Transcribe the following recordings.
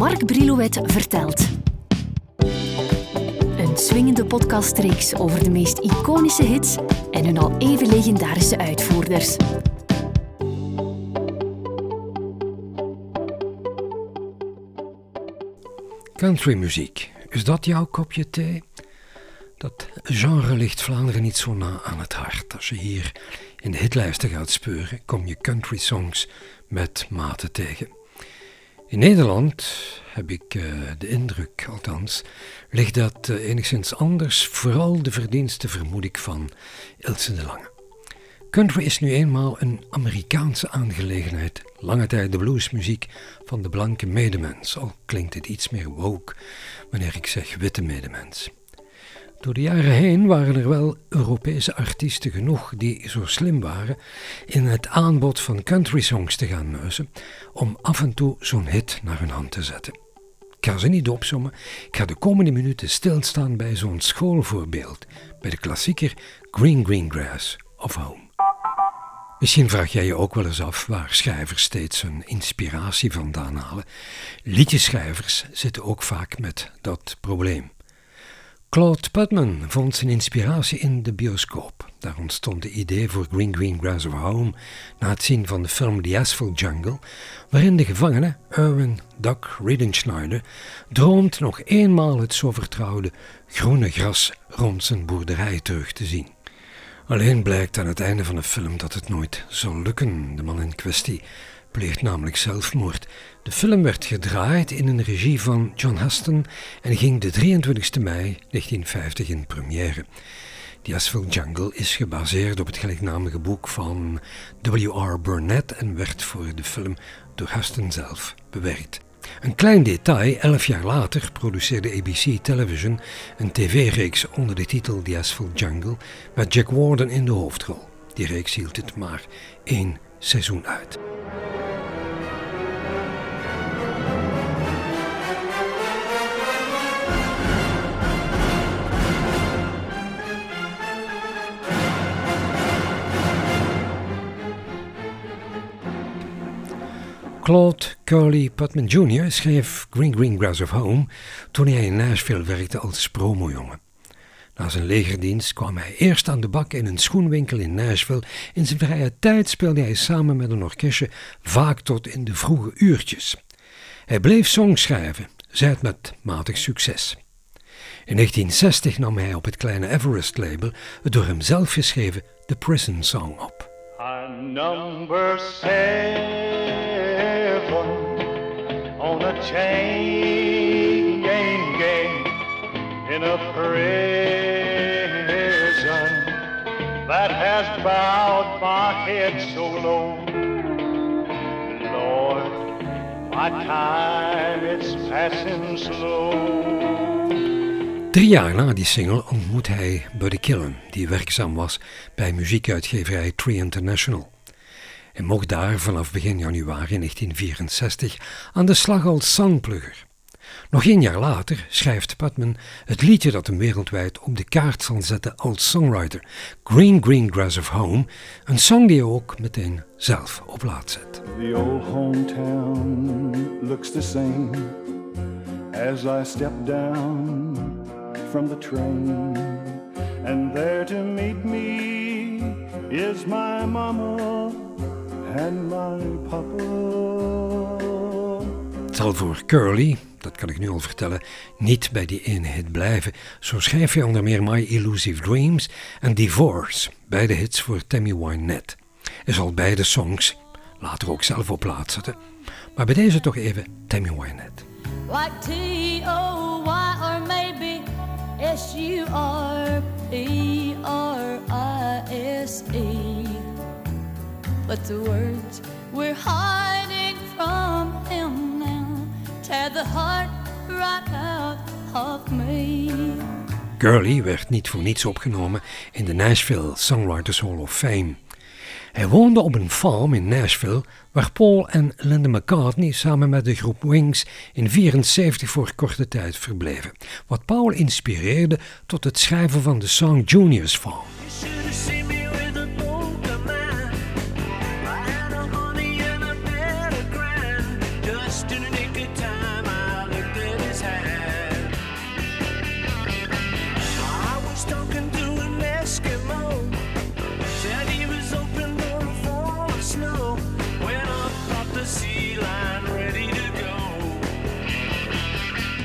Mark Brilouet vertelt. Een swingende podcastreeks over de meest iconische hits en hun al even legendarische uitvoerders. Countrymuziek, is dat jouw kopje thee? Dat genre ligt Vlaanderen niet zo na aan het hart. Als je hier in de hitlijsten gaat speuren, kom je country songs met mate tegen. In Nederland heb ik uh, de indruk, althans, ligt dat uh, enigszins anders, vooral de verdiensten vermoed ik van Ilse de Lange. Country is nu eenmaal een Amerikaanse aangelegenheid, lange tijd de bluesmuziek van de blanke medemens, al klinkt het iets meer woke wanneer ik zeg witte medemens. Door de jaren heen waren er wel Europese artiesten genoeg die zo slim waren in het aanbod van country songs te gaan neuzen om af en toe zo'n hit naar hun hand te zetten. Ik ga ze niet opzommen, ik ga de komende minuten stilstaan bij zo'n schoolvoorbeeld, bij de klassieker Green Green Grass of Home. Misschien vraag jij je ook wel eens af waar schrijvers steeds hun inspiratie vandaan halen. Liedjeschrijvers zitten ook vaak met dat probleem. Claude Putman vond zijn inspiratie in de bioscoop. Daar ontstond het idee voor Green Green Grass of Home na het zien van de film The Asphalt Jungle, waarin de gevangene, Erwin Doc Riedenschneider, droomt nog eenmaal het zo vertrouwde groene gras rond zijn boerderij terug te zien. Alleen blijkt aan het einde van de film dat het nooit zal lukken. De man in kwestie pleegt namelijk zelfmoord. De film werd gedraaid in een regie van John Huston en ging de 23 mei 1950 in première. The Asphalt Jungle is gebaseerd op het gelijknamige boek van W.R. Burnett en werd voor de film door Huston zelf bewerkt. Een klein detail, elf jaar later produceerde ABC Television een tv-reeks onder de titel The Asphalt Jungle met Jack Warden in de hoofdrol. Die reeks hield het maar één seizoen uit. Claude Curly Putman Jr. schreef Green Green Grass of Home toen hij in Nashville werkte als promojongen. Na zijn legerdienst kwam hij eerst aan de bak in een schoenwinkel in Nashville. In zijn vrije tijd speelde hij samen met een orkestje vaak tot in de vroege uurtjes. Hij bleef songs schrijven, zei het met matig succes. In 1960 nam hij op het kleine Everest label het door hem zelf geschreven The Prison Song op. number chain gang in a prison that has bowed my head so low. Lord, my time it's passing slow. Drie jaar na die single ontmoet hij Buddy Killen, die werkzaam was bij muziekuitgeverij Tree International en mocht daar vanaf begin januari 1964 aan de slag als zangplugger. Nog één jaar later schrijft Putman het liedje dat hem wereldwijd op de kaart zal zetten als songwriter, Green Green Grass of Home, een song die hij ook meteen zelf op laat zet. The old hometown looks the same as I step down from the train and there to meet me is my mama and my papa. Het zal voor Curly, dat kan ik nu al vertellen, niet bij die ene hit blijven. Zo schrijf hij onder meer My Elusive Dreams en Divorce, beide hits voor Tammy Wynette. Hij zal beide songs later ook zelf op plaats zetten. Maar bij deze toch even Tammy Wynette. Like T-O-Y or maybe S-U-R-P-R-I-S-E But the words we're hiding from him now tear the heart right out of me. Gurley werd niet voor niets opgenomen in de Nashville Songwriters Hall of Fame. Hij woonde op een farm in Nashville waar Paul en Linda McCartney samen met de groep Wings in 74 voor korte tijd verbleven. Wat Paul inspireerde tot het schrijven van de song Junior's Farm.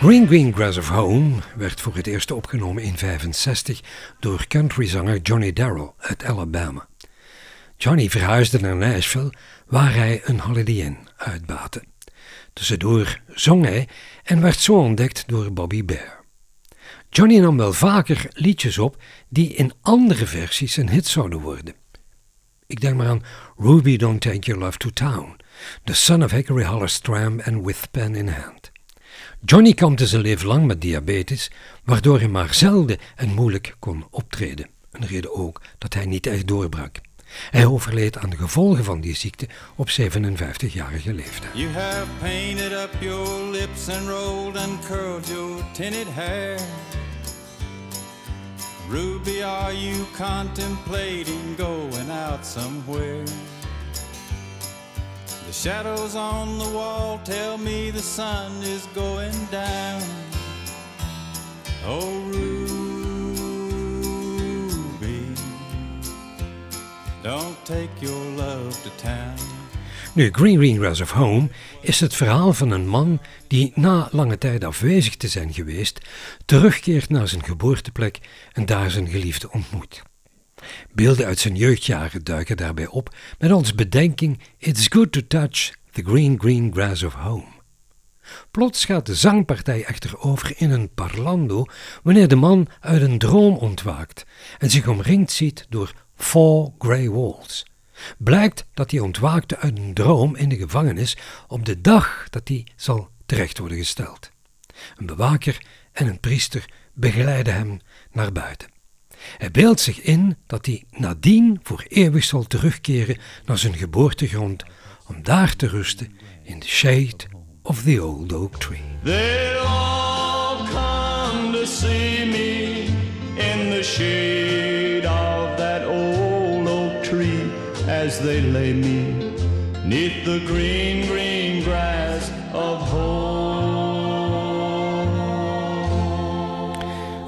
Green Green Grass of Home werd voor het eerst opgenomen in 1965 door countryzanger Johnny Darrell uit Alabama. Johnny verhuisde naar Nashville, waar hij een Holiday Inn uitbaatte. Tussendoor zong hij en werd zo ontdekt door Bobby Bear. Johnny nam wel vaker liedjes op die in andere versies een hit zouden worden. Ik denk maar aan Ruby Don't Take Your Love to Town, The Son of Hickory Hollis Stram en With Pen in Hand. Johnny kampte zijn leven lang met diabetes, waardoor hij maar zelden en moeilijk kon optreden. Een reden ook dat hij niet echt doorbrak. Hij overleed aan de gevolgen van die ziekte op 57-jarige leeftijd. You have painted up your lips and rolled and curled your tinted hair. Ruby, are you contemplating going out somewhere? The shadows on the wall tell me the sun is going down. Oh, Ruby, don't take your love to town. Nu, Green Green Grass of Home is het verhaal van een man die na lange tijd afwezig te zijn geweest, terugkeert naar zijn geboorteplek en daar zijn geliefde ontmoet. Beelden uit zijn jeugdjaren duiken daarbij op met ons bedenking It's good to touch the green green grass of home. Plots gaat de zangpartij echter over in een parlando wanneer de man uit een droom ontwaakt en zich omringd ziet door four grey walls. Blijkt dat hij ontwaakte uit een droom in de gevangenis op de dag dat hij zal terecht worden gesteld. Een bewaker en een priester begeleiden hem naar buiten. Hij beeldt zich in dat hij nadien voor eeuwig zal terugkeren naar zijn geboortegrond om daar te rusten in the shade of the old oak tree. They'll all come to see me in the shade of that old oak tree as they lay me neath the green green grass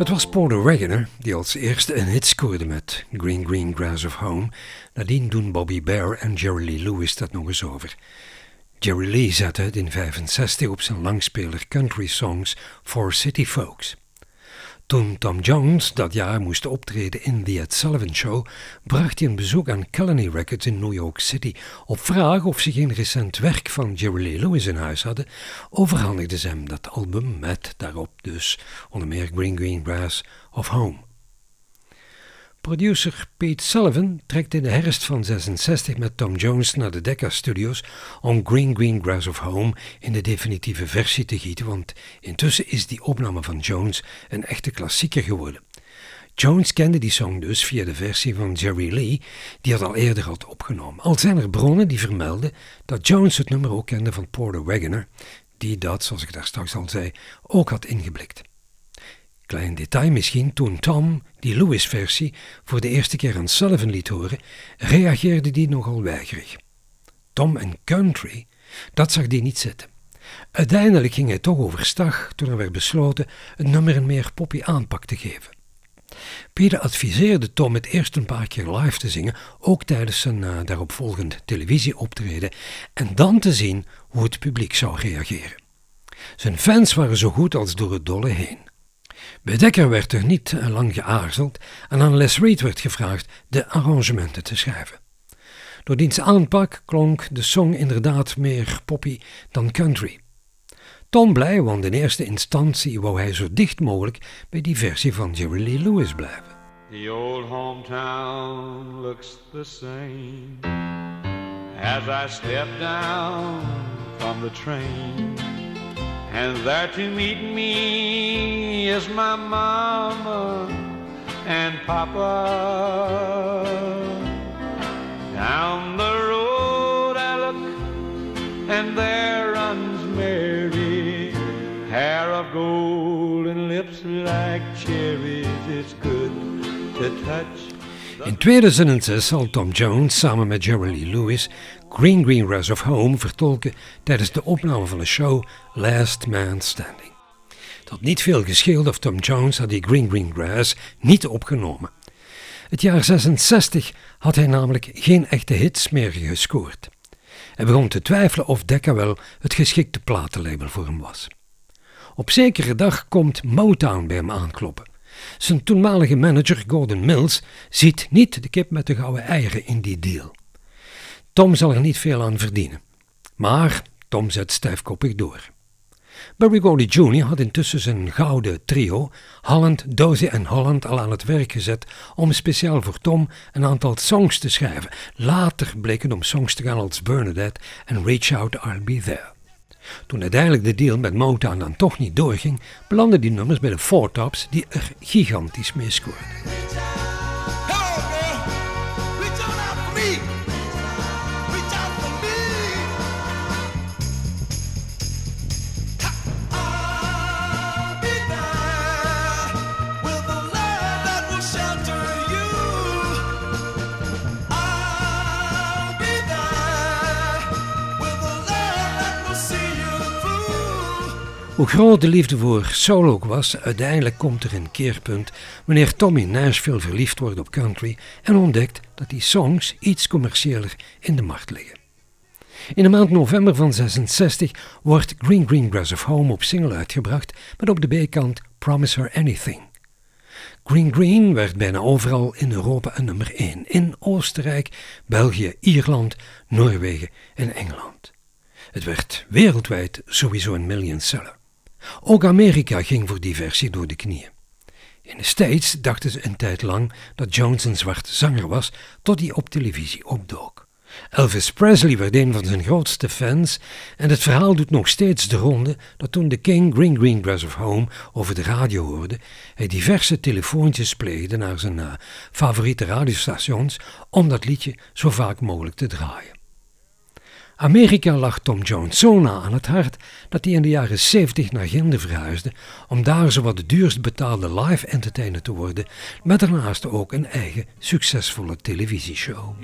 Het was Porter Wagoner die als eerste een hit scoorde met Green Green Grass of Home. Nadien doen Bobby Bear en Jerry Lee Lewis dat nog eens over. Jerry Lee zette het in 65 op zijn langspeler Country Songs for City Folks. Toen Tom Jones dat jaar moest optreden in The Ed Sullivan Show, bracht hij een bezoek aan Colony Records in New York City. Op vraag of ze geen recent werk van Jerry Lee Lewis in huis hadden, overhandigden ze hem dat album met daarop dus onder meer Green Green Grass of Home. Producer Pete Sullivan trekt in de herfst van 66 met Tom Jones naar de Decca Studios om Green Green Grass of Home in de definitieve versie te gieten, want intussen is die opname van Jones een echte klassieker geworden. Jones kende die song dus via de versie van Jerry Lee, die het al eerder had opgenomen. Al zijn er bronnen die vermelden dat Jones het nummer ook kende van Porter Wagoner, die dat, zoals ik daar straks al zei, ook had ingeblikt. Klein detail misschien, toen Tom die Lewis-versie voor de eerste keer aan Sullivan liet horen, reageerde die nogal weigerig. Tom en country, dat zag die niet zitten. Uiteindelijk ging hij toch overstag toen er werd besloten een nummer een meer poppy aanpak te geven. Peter adviseerde Tom het eerst een paar keer live te zingen, ook tijdens zijn uh, daaropvolgend televisieoptreden, en dan te zien hoe het publiek zou reageren. Zijn fans waren zo goed als door het dolle heen. Bij Dekker werd er niet lang geaarzeld en aan Les Reed werd gevraagd de arrangementen te schrijven. Door diens aanpak klonk de song inderdaad meer poppy dan country. Tom blij, want in eerste instantie wou hij zo dicht mogelijk bij die versie van Jerry Lee Lewis blijven. The old hometown looks the same as I step down from the train. And there to meet me is my mama and papa. Down the road I look, and there runs Mary, hair of gold and lips like cherries. It's good to touch. In 2006 zal Tom Jones samen met Jerry Lee Lewis Green Green Grass of Home vertolken tijdens de opname van de show Last Man Standing. Dat niet veel gescheeld of Tom Jones had die Green Green Grass niet opgenomen. Het jaar 66 had hij namelijk geen echte hits meer gescoord. Hij begon te twijfelen of Decca wel het geschikte platenlabel voor hem was. Op zekere dag komt Motown bij hem aankloppen. Zijn toenmalige manager Gordon Mills ziet niet de kip met de gouden eieren in die deal. Tom zal er niet veel aan verdienen. Maar Tom zet stijfkoppig door. Barry Gordy Jr. had intussen zijn gouden trio, Holland, Dozy en Holland, al aan het werk gezet om speciaal voor Tom een aantal songs te schrijven. Later bleken om songs te gaan als Bernadette en Reach Out, I'll Be There. Toen uiteindelijk de deal met Motown dan toch niet doorging, belanden die nummers bij de Four Tops die er gigantisch mee scoorden. Hoe groot de liefde voor soul ook was, uiteindelijk komt er een keerpunt wanneer Tommy Nashville verliefd wordt op country en ontdekt dat die songs iets commerciëler in de markt liggen. In de maand november van 66 wordt Green Green Grass of Home op single uitgebracht met op de B-kant Promise Her Anything. Green Green werd bijna overal in Europa een nummer 1, in Oostenrijk, België, Ierland, Noorwegen en Engeland. Het werd wereldwijd sowieso een million seller. Ook Amerika ging voor die versie door de knieën. In de States dachten ze een tijd lang dat Jones een zwarte zanger was, tot hij op televisie opdook. Elvis Presley werd een van zijn grootste fans en het verhaal doet nog steeds de ronde dat toen de King Green Green Grass of Home over de radio hoorde, hij diverse telefoontjes pleegde naar zijn uh, favoriete radiostations om dat liedje zo vaak mogelijk te draaien. Amerika lag Tom Jones zo na aan het hart dat hij in de jaren 70 naar Ginde verhuisde om daar zowat de duurst betaalde live entertainer te worden, met daarnaast ook een eigen succesvolle televisieshow.